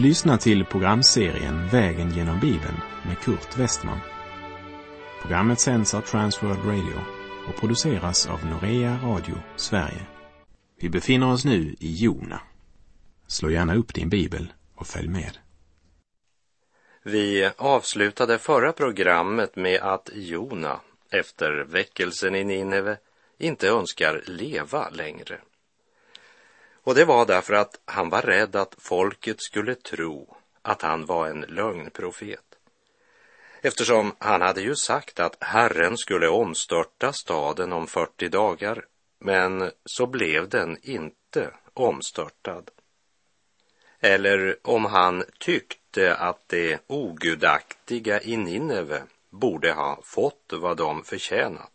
Du lyssnar till programserien Vägen genom Bibeln med Kurt Westman. Programmet sänds av Transworld Radio och produceras av Norea Radio Sverige. Vi befinner oss nu i Jona. Slå gärna upp din bibel och följ med. Vi avslutade förra programmet med att Jona efter väckelsen i Nineve inte önskar leva längre. Och det var därför att han var rädd att folket skulle tro att han var en lögnprofet. Eftersom han hade ju sagt att Herren skulle omstörta staden om 40 dagar, men så blev den inte omstörtad. Eller om han tyckte att det ogudaktiga i Nineve borde ha fått vad de förtjänat.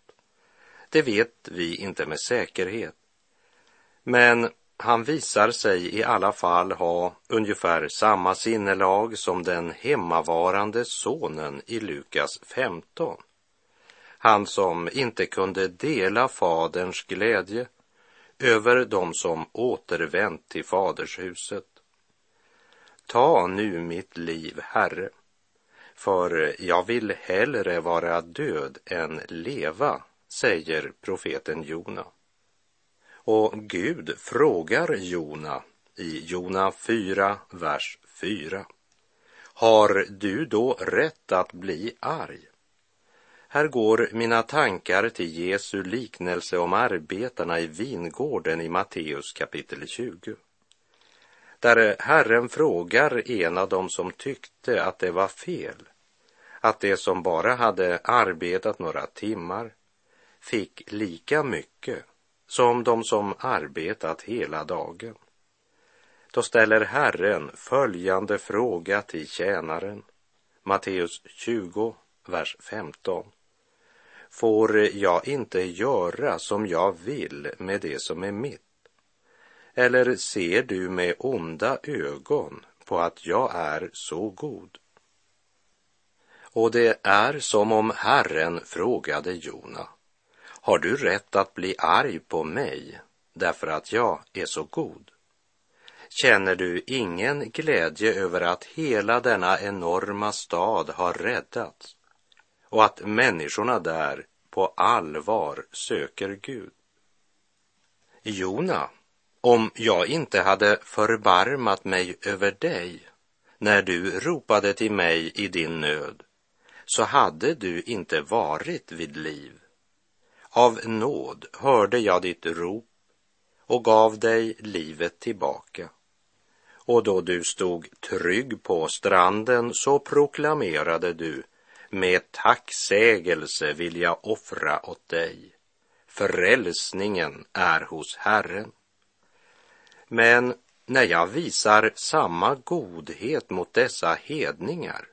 Det vet vi inte med säkerhet. Men han visar sig i alla fall ha ungefär samma sinnelag som den hemmavarande sonen i Lukas 15. Han som inte kunde dela faderns glädje över dem som återvänt till fadershuset. Ta nu mitt liv, Herre, för jag vill hellre vara död än leva, säger profeten Jona. Och Gud frågar Jona i Jona 4, vers 4. Har du då rätt att bli arg? Här går mina tankar till Jesu liknelse om arbetarna i vingården i Matteus kapitel 20. Där Herren frågar en av dem som tyckte att det var fel, att de som bara hade arbetat några timmar fick lika mycket som de som arbetat hela dagen. Då ställer Herren följande fråga till tjänaren, Matteus 20, vers 15. Får jag inte göra som jag vill med det som är mitt? Eller ser du med onda ögon på att jag är så god? Och det är som om Herren frågade Jona. Har du rätt att bli arg på mig därför att jag är så god? Känner du ingen glädje över att hela denna enorma stad har räddats och att människorna där på allvar söker Gud? Jona, om jag inte hade förbarmat mig över dig när du ropade till mig i din nöd, så hade du inte varit vid liv. Av nåd hörde jag ditt rop och gav dig livet tillbaka. Och då du stod trygg på stranden så proklamerade du med tacksägelse vill jag offra åt dig. Frälsningen är hos Herren. Men när jag visar samma godhet mot dessa hedningar,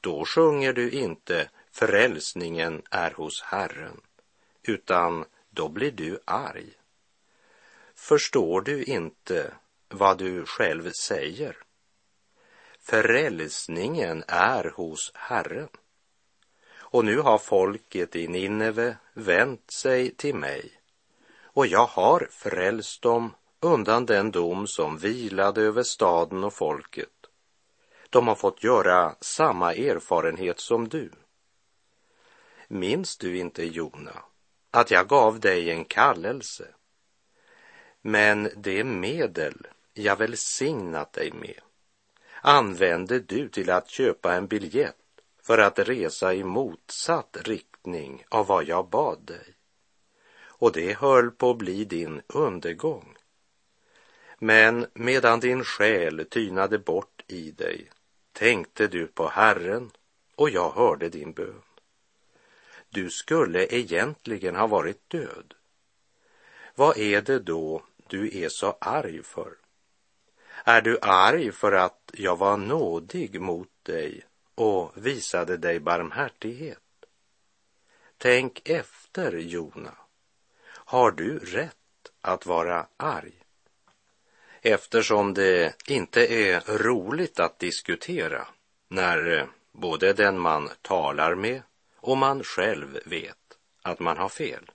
då sjunger du inte frälsningen är hos Herren utan då blir du arg. Förstår du inte vad du själv säger? Frälsningen är hos Herren. Och nu har folket i Nineve vänt sig till mig och jag har frälst dem undan den dom som vilade över staden och folket. De har fått göra samma erfarenhet som du. Minns du inte Jona? Att jag gav dig en kallelse. Men det medel jag välsignat dig med använde du till att köpa en biljett för att resa i motsatt riktning av vad jag bad dig. Och det höll på att bli din undergång. Men medan din själ tynade bort i dig tänkte du på Herren och jag hörde din bön. Du skulle egentligen ha varit död. Vad är det då du är så arg för? Är du arg för att jag var nådig mot dig och visade dig barmhärtighet? Tänk efter, Jona. Har du rätt att vara arg? Eftersom det inte är roligt att diskutera när både den man talar med och man själv vet att man har fel.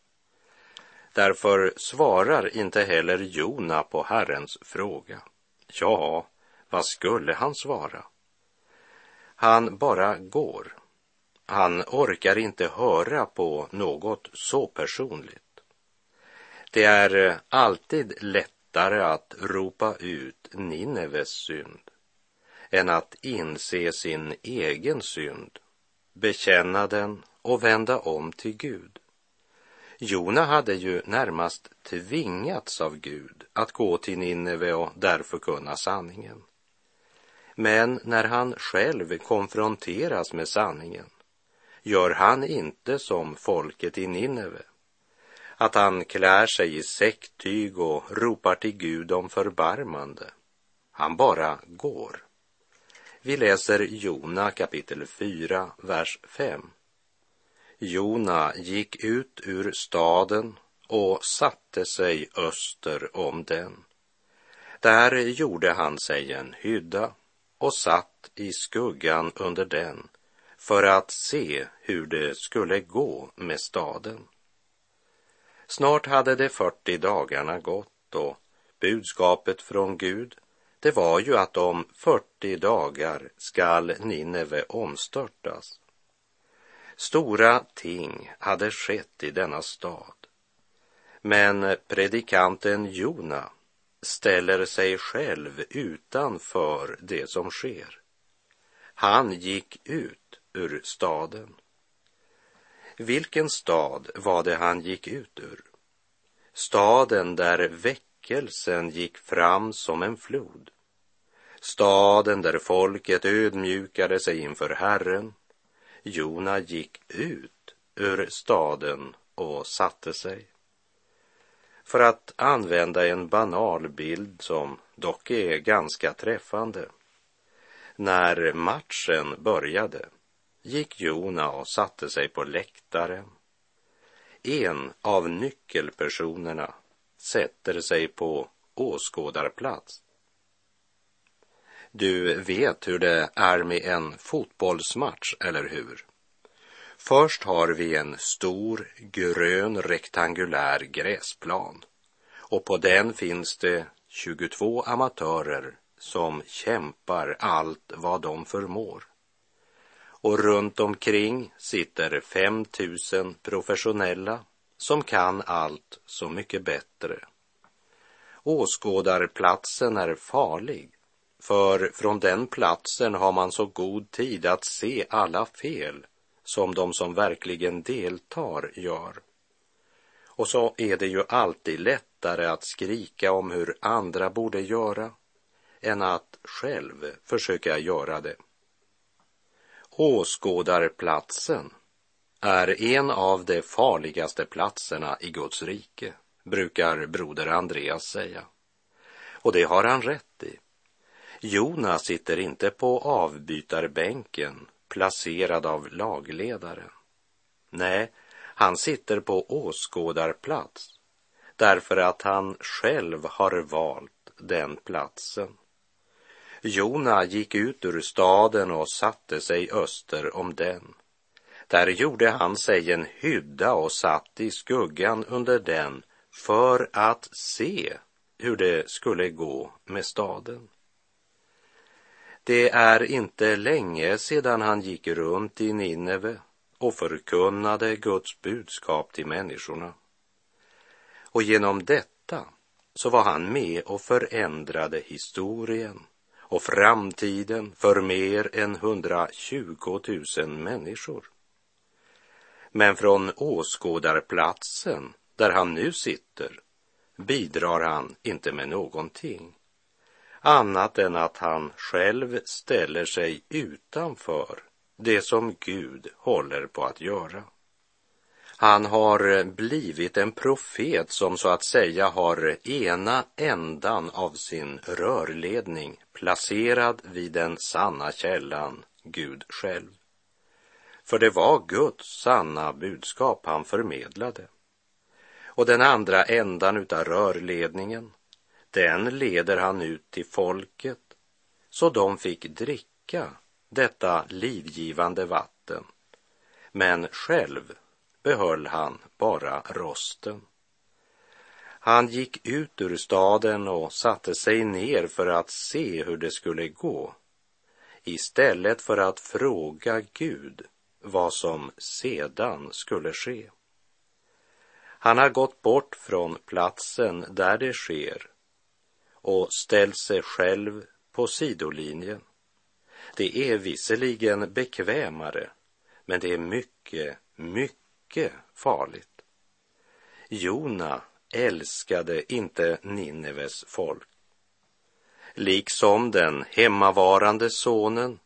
Därför svarar inte heller Jona på Herrens fråga. Ja, vad skulle han svara? Han bara går. Han orkar inte höra på något så personligt. Det är alltid lättare att ropa ut Nineves synd än att inse sin egen synd, bekänna den och vända om till Gud. Jona hade ju närmast tvingats av Gud att gå till Nineve och där förkunna sanningen. Men när han själv konfronteras med sanningen gör han inte som folket i Nineve, att han klär sig i säcktyg och ropar till Gud om förbarmande. Han bara går. Vi läser Jona kapitel 4, vers 5. Jona gick ut ur staden och satte sig öster om den. Där gjorde han sig en hydda och satt i skuggan under den för att se hur det skulle gå med staden. Snart hade de 40 dagarna gått och budskapet från Gud, det var ju att om 40 dagar skall Nineve omstörtas. Stora ting hade skett i denna stad. Men predikanten Jona ställer sig själv utanför det som sker. Han gick ut ur staden. Vilken stad var det han gick ut ur? Staden där väckelsen gick fram som en flod. Staden där folket ödmjukade sig inför Herren Jona gick ut ur staden och satte sig. För att använda en banal bild som dock är ganska träffande. När matchen började gick Jona och satte sig på läktaren. En av nyckelpersonerna sätter sig på åskådarplats du vet hur det är med en fotbollsmatch, eller hur? Först har vi en stor grön rektangulär gräsplan och på den finns det 22 amatörer som kämpar allt vad de förmår. Och runt omkring sitter 5000 professionella som kan allt så mycket bättre. Åskådarplatsen är farlig för från den platsen har man så god tid att se alla fel som de som verkligen deltar gör. Och så är det ju alltid lättare att skrika om hur andra borde göra än att själv försöka göra det. Åskådarplatsen är en av de farligaste platserna i Guds rike, brukar broder Andreas säga. Och det har han rätt i. Jona sitter inte på avbytarbänken placerad av lagledaren. Nej, han sitter på åskådarplats därför att han själv har valt den platsen. Jona gick ut ur staden och satte sig öster om den. Där gjorde han sig en hydda och satt i skuggan under den för att se hur det skulle gå med staden. Det är inte länge sedan han gick runt i Nineve och förkunnade Guds budskap till människorna. Och genom detta så var han med och förändrade historien och framtiden för mer än 120 000 människor. Men från åskådarplatsen där han nu sitter bidrar han inte med någonting annat än att han själv ställer sig utanför det som Gud håller på att göra. Han har blivit en profet som så att säga har ena ändan av sin rörledning placerad vid den sanna källan, Gud själv. För det var Guds sanna budskap han förmedlade. Och den andra ändan utav rörledningen, den leder han ut till folket så de fick dricka detta livgivande vatten. Men själv behöll han bara rosten. Han gick ut ur staden och satte sig ner för att se hur det skulle gå istället för att fråga Gud vad som sedan skulle ske. Han har gått bort från platsen där det sker och ställt sig själv på sidolinjen. Det är visserligen bekvämare, men det är mycket, mycket farligt. Jona älskade inte Nineves folk. Liksom den hemmavarande sonen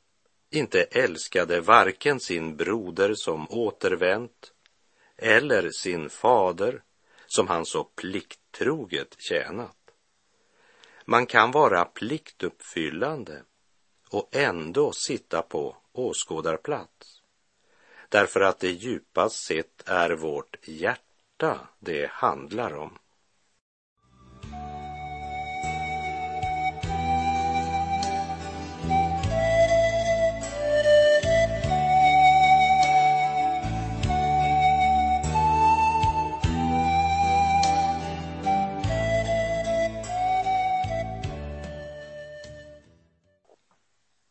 inte älskade varken sin broder som återvänt eller sin fader som han så plikttroget tjänat. Man kan vara pliktuppfyllande och ändå sitta på åskådarplats. Därför att det djupast sett är vårt hjärta det handlar om.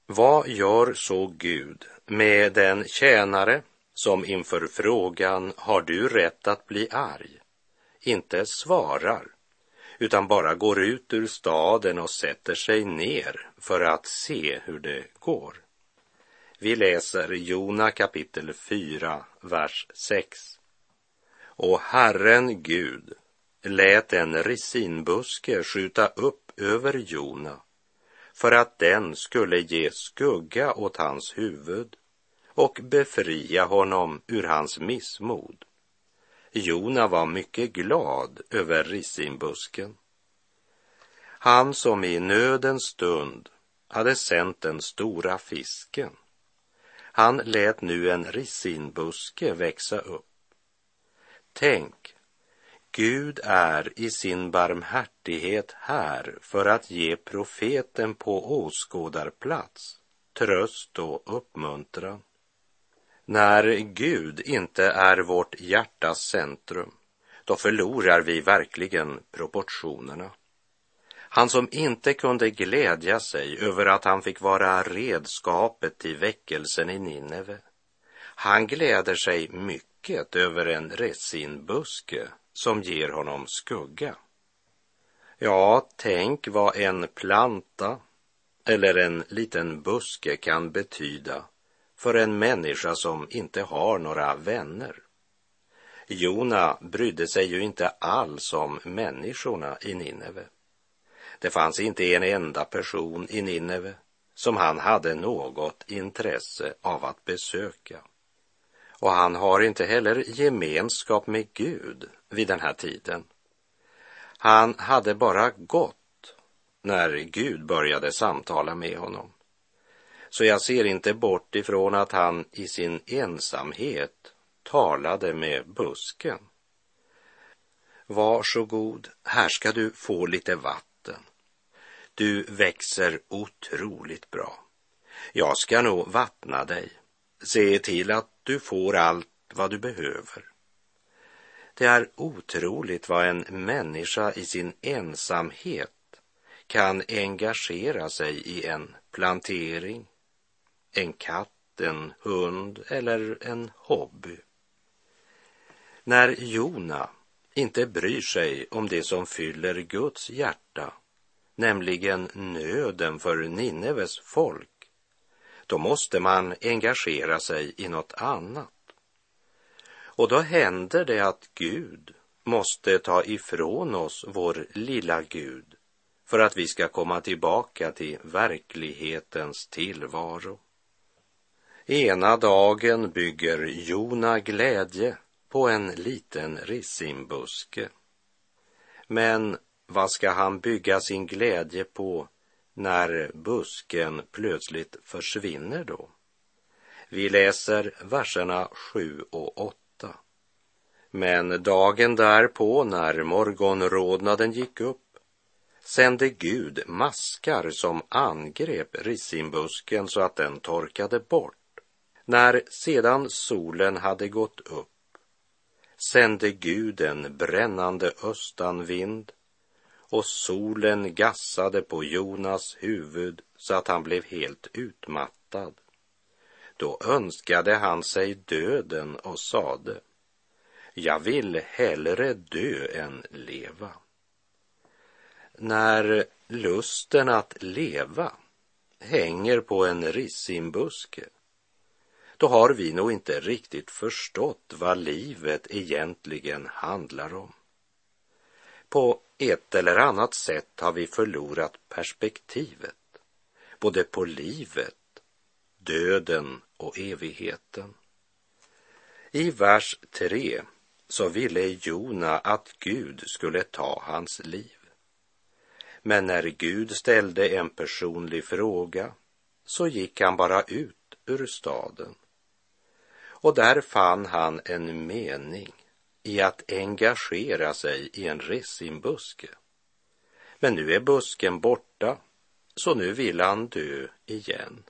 Vad gör så Gud med den tjänare som inför frågan har du rätt att bli arg inte svarar utan bara går ut ur staden och sätter sig ner för att se hur det går. Vi läser Jona kapitel 4, vers 6. Och Herren Gud lät en resinbuske skjuta upp över Jona för att den skulle ge skugga åt hans huvud och befria honom ur hans missmod. Jona var mycket glad över rissinbusken. Han som i nödens stund hade sänt den stora fisken. Han lät nu en rissinbuske växa upp. Tänk Gud är i sin barmhärtighet här för att ge profeten på åskådarplats tröst och uppmuntran. När Gud inte är vårt hjärtas centrum, då förlorar vi verkligen proportionerna. Han som inte kunde glädja sig över att han fick vara redskapet till väckelsen i Nineve, han gläder sig mycket över en resinbuske som ger honom skugga. Ja, tänk vad en planta eller en liten buske kan betyda för en människa som inte har några vänner. Jona brydde sig ju inte alls om människorna i Nineve. Det fanns inte en enda person i Nineve som han hade något intresse av att besöka. Och han har inte heller gemenskap med Gud vid den här tiden. Han hade bara gått när Gud började samtala med honom. Så jag ser inte bort ifrån att han i sin ensamhet talade med busken. Varsågod, här ska du få lite vatten. Du växer otroligt bra. Jag ska nog vattna dig. Se till att du får allt vad du behöver. Det är otroligt vad en människa i sin ensamhet kan engagera sig i en plantering, en katt, en hund eller en hobby. När Jona inte bryr sig om det som fyller Guds hjärta, nämligen nöden för Nineves folk, då måste man engagera sig i något annat. Och då händer det att Gud måste ta ifrån oss vår lilla Gud för att vi ska komma tillbaka till verklighetens tillvaro. Ena dagen bygger Jona glädje på en liten rissinbuske. Men vad ska han bygga sin glädje på när busken plötsligt försvinner då? Vi läser verserna 7 och 8. Men dagen därpå, när morgonrodnaden gick upp, sände Gud maskar som angrep rissinbusken så att den torkade bort. När sedan solen hade gått upp sände Gud en brännande östanvind och solen gassade på Jonas huvud så att han blev helt utmattad. Då önskade han sig döden och sade, jag vill hellre dö än leva. När lusten att leva hänger på en rissinbuske, då har vi nog inte riktigt förstått vad livet egentligen handlar om. På ett eller annat sätt har vi förlorat perspektivet, både på livet, döden och evigheten. I vers 3 så ville Jona att Gud skulle ta hans liv. Men när Gud ställde en personlig fråga så gick han bara ut ur staden. Och där fann han en mening i att engagera sig i en resinbuske. Men nu är busken borta, så nu vill han dö igen.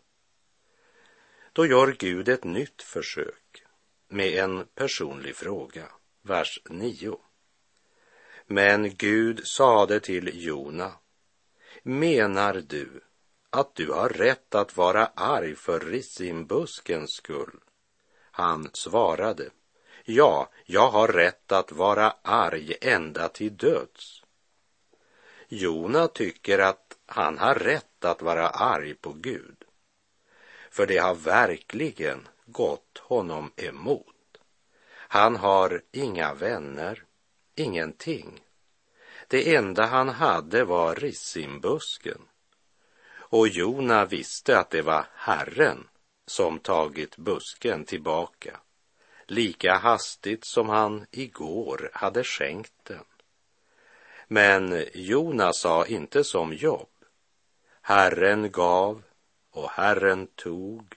Då gör Gud ett nytt försök med en personlig fråga, vers 9. Men Gud sade till Jona, menar du att du har rätt att vara arg för rissinbuskens skull? Han svarade, ja, jag har rätt att vara arg ända till döds. Jona tycker att han har rätt att vara arg på Gud, för det har verkligen gått honom emot. Han har inga vänner, ingenting. Det enda han hade var rissinbusken. Och Jona visste att det var Herren som tagit busken tillbaka lika hastigt som han igår hade skänkt den. Men Jona sa inte som Jobb. Herren gav och Herren tog.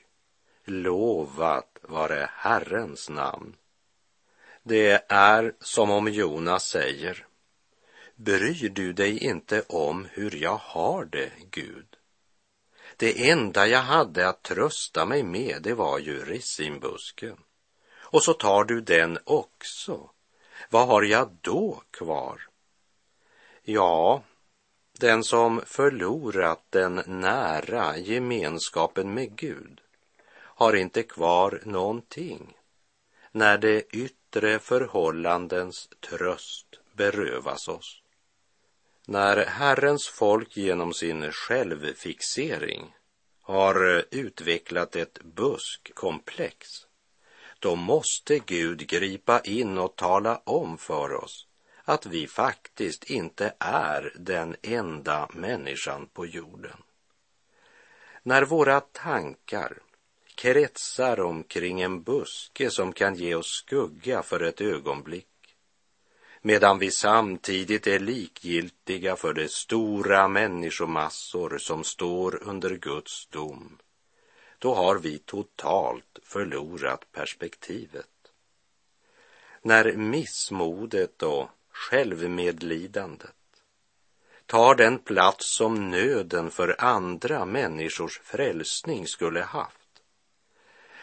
Lovat vare Herrens namn. Det är som om Jonas säger, bryr du dig inte om hur jag har det, Gud? Det enda jag hade att trösta mig med, det var ju rissinbusken. Och så tar du den också. Vad har jag då kvar? Ja, den som förlorat den nära gemenskapen med Gud har inte kvar någonting när det yttre förhållandens tröst berövas oss. När Herrens folk genom sin självfixering har utvecklat ett buskkomplex, då måste Gud gripa in och tala om för oss att vi faktiskt inte är den enda människan på jorden. När våra tankar kretsar omkring en buske som kan ge oss skugga för ett ögonblick medan vi samtidigt är likgiltiga för de stora människomassor som står under Guds dom, då har vi totalt förlorat perspektivet. När missmodet och självmedlidandet tar den plats som nöden för andra människors frälsning skulle haft,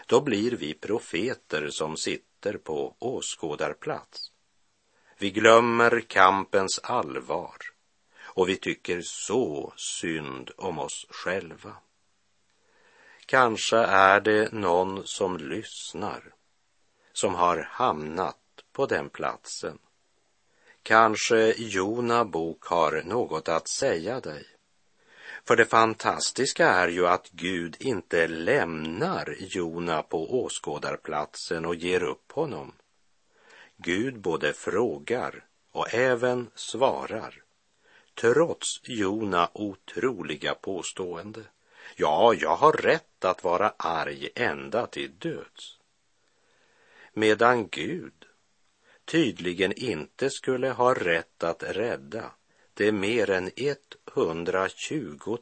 då blir vi profeter som sitter på åskådarplats vi glömmer kampens allvar och vi tycker så synd om oss själva. Kanske är det någon som lyssnar som har hamnat på den platsen. Kanske Jona bok har något att säga dig. För det fantastiska är ju att Gud inte lämnar Jona på åskådarplatsen och ger upp honom Gud både frågar och även svarar, trots Jona otroliga påstående. Ja, jag har rätt att vara arg ända till döds. Medan Gud tydligen inte skulle ha rätt att rädda de mer än 120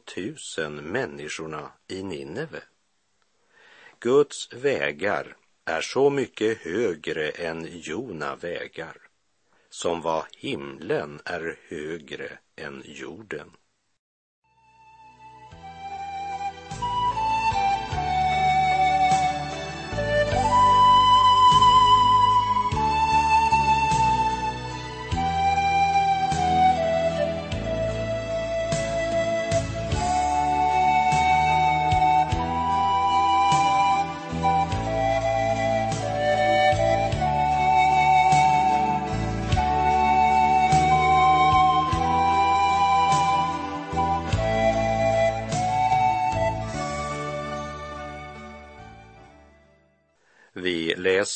000 människorna i Nineve. Guds vägar är så mycket högre än Jona vägar, som vad himlen är högre än jorden.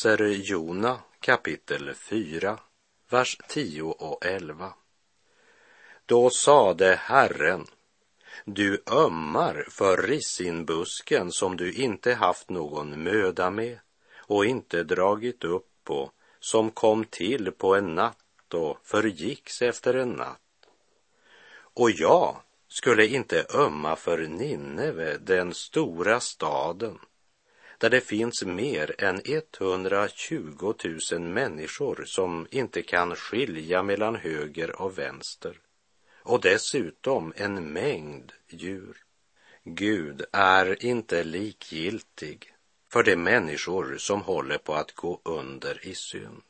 Läser Jona kapitel 4, vers 10 och 11. Då sade Herren, du ömmar för rissinbusken som du inte haft någon möda med och inte dragit upp på, som kom till på en natt och förgicks efter en natt. Och jag skulle inte ömma för Nineve, den stora staden, där det finns mer än 120 000 människor som inte kan skilja mellan höger och vänster och dessutom en mängd djur. Gud är inte likgiltig för de människor som håller på att gå under i synd.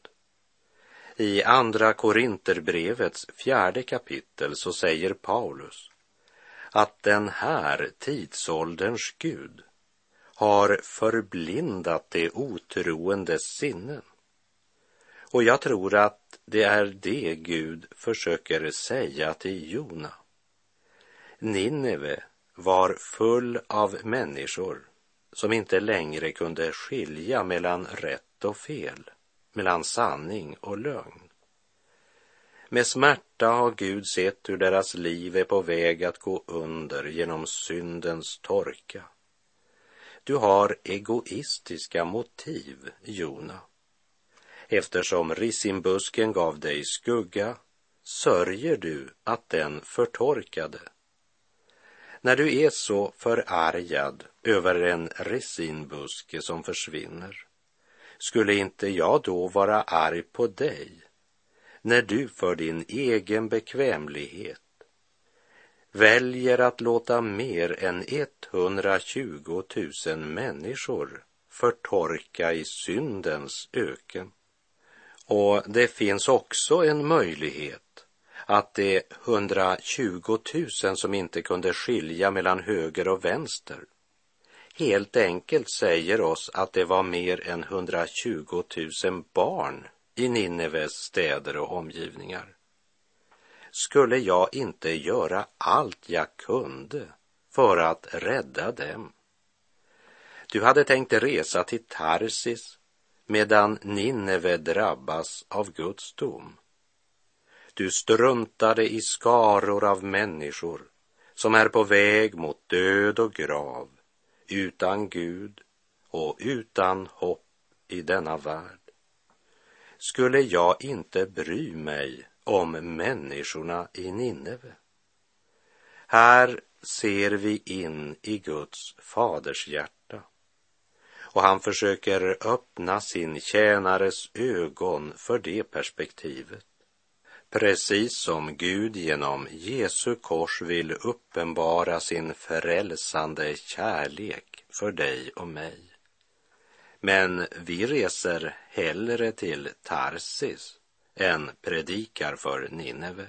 I Andra Korinterbrevets fjärde kapitel så säger Paulus att den här tidsålderns Gud har förblindat de otroendes sinnen. Och jag tror att det är det Gud försöker säga till Jona. Nineve var full av människor som inte längre kunde skilja mellan rätt och fel, mellan sanning och lögn. Med smärta har Gud sett hur deras liv är på väg att gå under genom syndens torka. Du har egoistiska motiv, Jona. Eftersom rissinbusken gav dig skugga sörjer du att den förtorkade. När du är så förargad över en resinbuske som försvinner, skulle inte jag då vara arg på dig när du för din egen bekvämlighet väljer att låta mer än 120 000 människor förtorka i syndens öken. Och det finns också en möjlighet att de 120 000 som inte kunde skilja mellan höger och vänster helt enkelt säger oss att det var mer än 120 000 barn i Nineves städer och omgivningar. Skulle jag inte göra allt jag kunde för att rädda dem? Du hade tänkt resa till Tarsis medan Nineve drabbas av Guds dom. Du struntade i skaror av människor som är på väg mot död och grav, utan Gud och utan hopp i denna värld. Skulle jag inte bry mig om människorna i Nineve? Här ser vi in i Guds faders hjärta och han försöker öppna sin tjänares ögon för det perspektivet. Precis som Gud genom Jesu kors vill uppenbara sin frälsande kärlek för dig och mig. Men vi reser hellre till Tarsis än predikar för Nineve.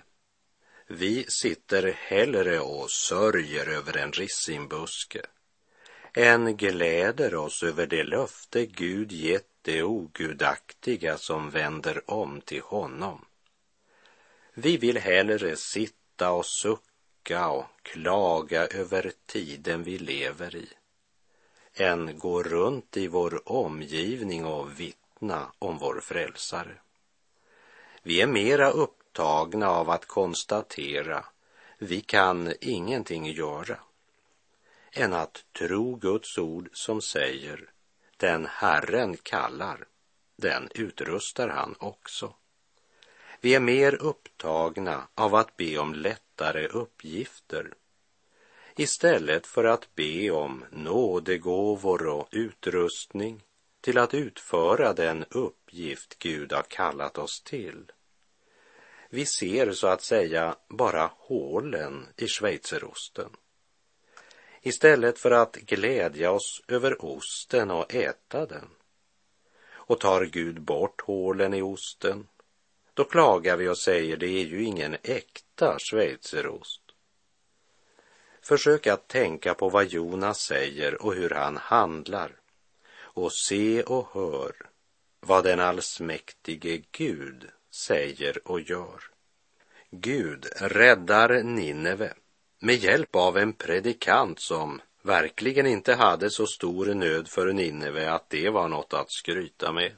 Vi sitter hellre och sörjer över en rissinbuske än gläder oss över det löfte Gud gett de ogudaktiga som vänder om till honom. Vi vill hellre sitta och sucka och klaga över tiden vi lever i än gå runt i vår omgivning och vittna om vår frälsare. Vi är mera upptagna av att konstatera vi kan ingenting göra än att tro Guds ord som säger den Herren kallar, den utrustar han också. Vi är mer upptagna av att be om lättare uppgifter istället för att be om nådegåvor och utrustning till att utföra den uppgift Gud har kallat oss till. Vi ser så att säga bara hålen i schweizerosten. Istället för att glädja oss över osten och äta den. Och tar Gud bort hålen i osten, då klagar vi och säger det är ju ingen äkta schweizerost. Försök att tänka på vad Jonas säger och hur han handlar och se och hör vad den allsmäktige Gud säger och gör. Gud räddar Nineve med hjälp av en predikant som verkligen inte hade så stor nöd för Nineve att det var något att skryta med.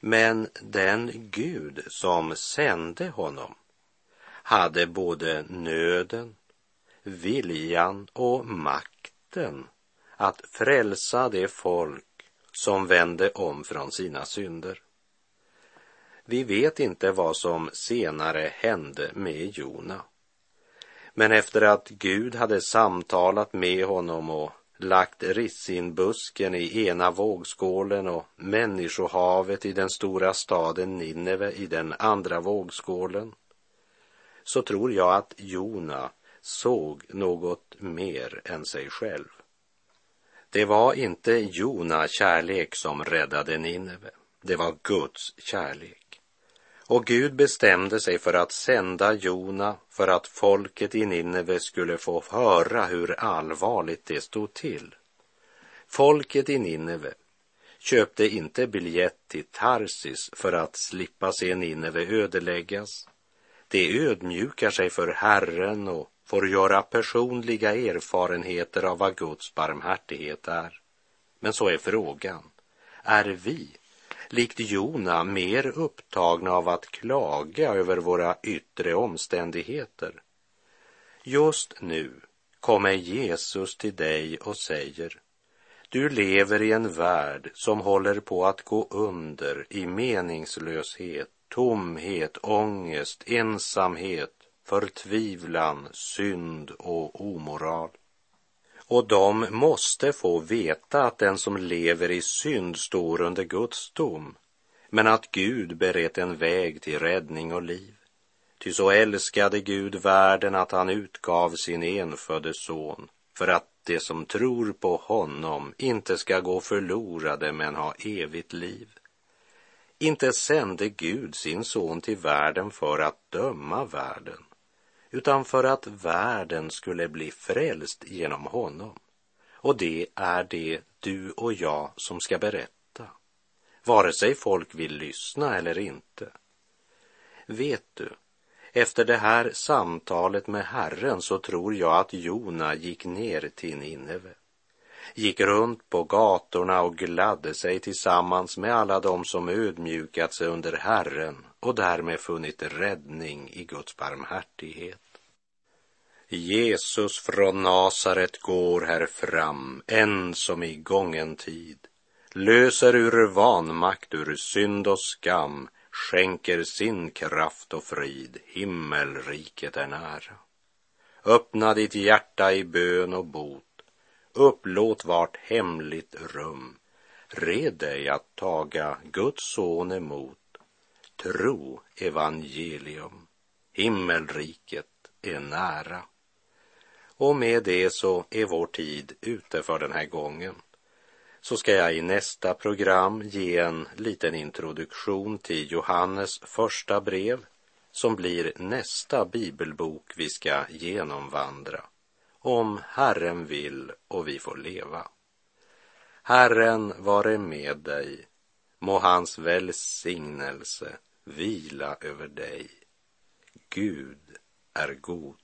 Men den Gud som sände honom hade både nöden, viljan och makten att frälsa det folk som vände om från sina synder. Vi vet inte vad som senare hände med Jona. Men efter att Gud hade samtalat med honom och lagt rissinbusken i ena vågskålen och människohavet i den stora staden Nineve i den andra vågskålen, så tror jag att Jona såg något mer än sig själv. Det var inte Jona kärlek som räddade Nineve, det var Guds kärlek. Och Gud bestämde sig för att sända Jona för att folket i Nineve skulle få höra hur allvarligt det stod till. Folket i Nineve köpte inte biljett till Tarsis för att slippa se Nineve ödeläggas. De ödmjukar sig för Herren och får göra personliga erfarenheter av vad Guds barmhärtighet är. Men så är frågan, är vi likt Jona mer upptagna av att klaga över våra yttre omständigheter. Just nu kommer Jesus till dig och säger du lever i en värld som håller på att gå under i meningslöshet, tomhet, ångest, ensamhet, förtvivlan, synd och omoral. Och de måste få veta att den som lever i synd står under Guds dom, men att Gud berett en väg till räddning och liv. Ty så älskade Gud världen att han utgav sin enfödde son för att de som tror på honom inte ska gå förlorade men ha evigt liv. Inte sände Gud sin son till världen för att döma världen, utan för att världen skulle bli frälst genom honom. Och det är det du och jag som ska berätta, vare sig folk vill lyssna eller inte. Vet du, efter det här samtalet med Herren så tror jag att Jona gick ner till Nineve gick runt på gatorna och gladde sig tillsammans med alla dem som ödmjukat sig under Herren och därmed funnit räddning i Guds barmhärtighet. Jesus från Nasaret går här fram, än som i gången tid, löser ur vanmakt, ur synd och skam, skänker sin kraft och frid, himmelriket är nära. Öppna ditt hjärta i bön och bot, upplåt vart hemligt rum, red dig att taga Guds son emot, tro evangelium, himmelriket är nära. Och med det så är vår tid ute för den här gången. Så ska jag i nästa program ge en liten introduktion till Johannes första brev som blir nästa bibelbok vi ska genomvandra. Om Herren vill och vi får leva. Herren vare med dig. Må hans välsignelse vila över dig. Gud är god.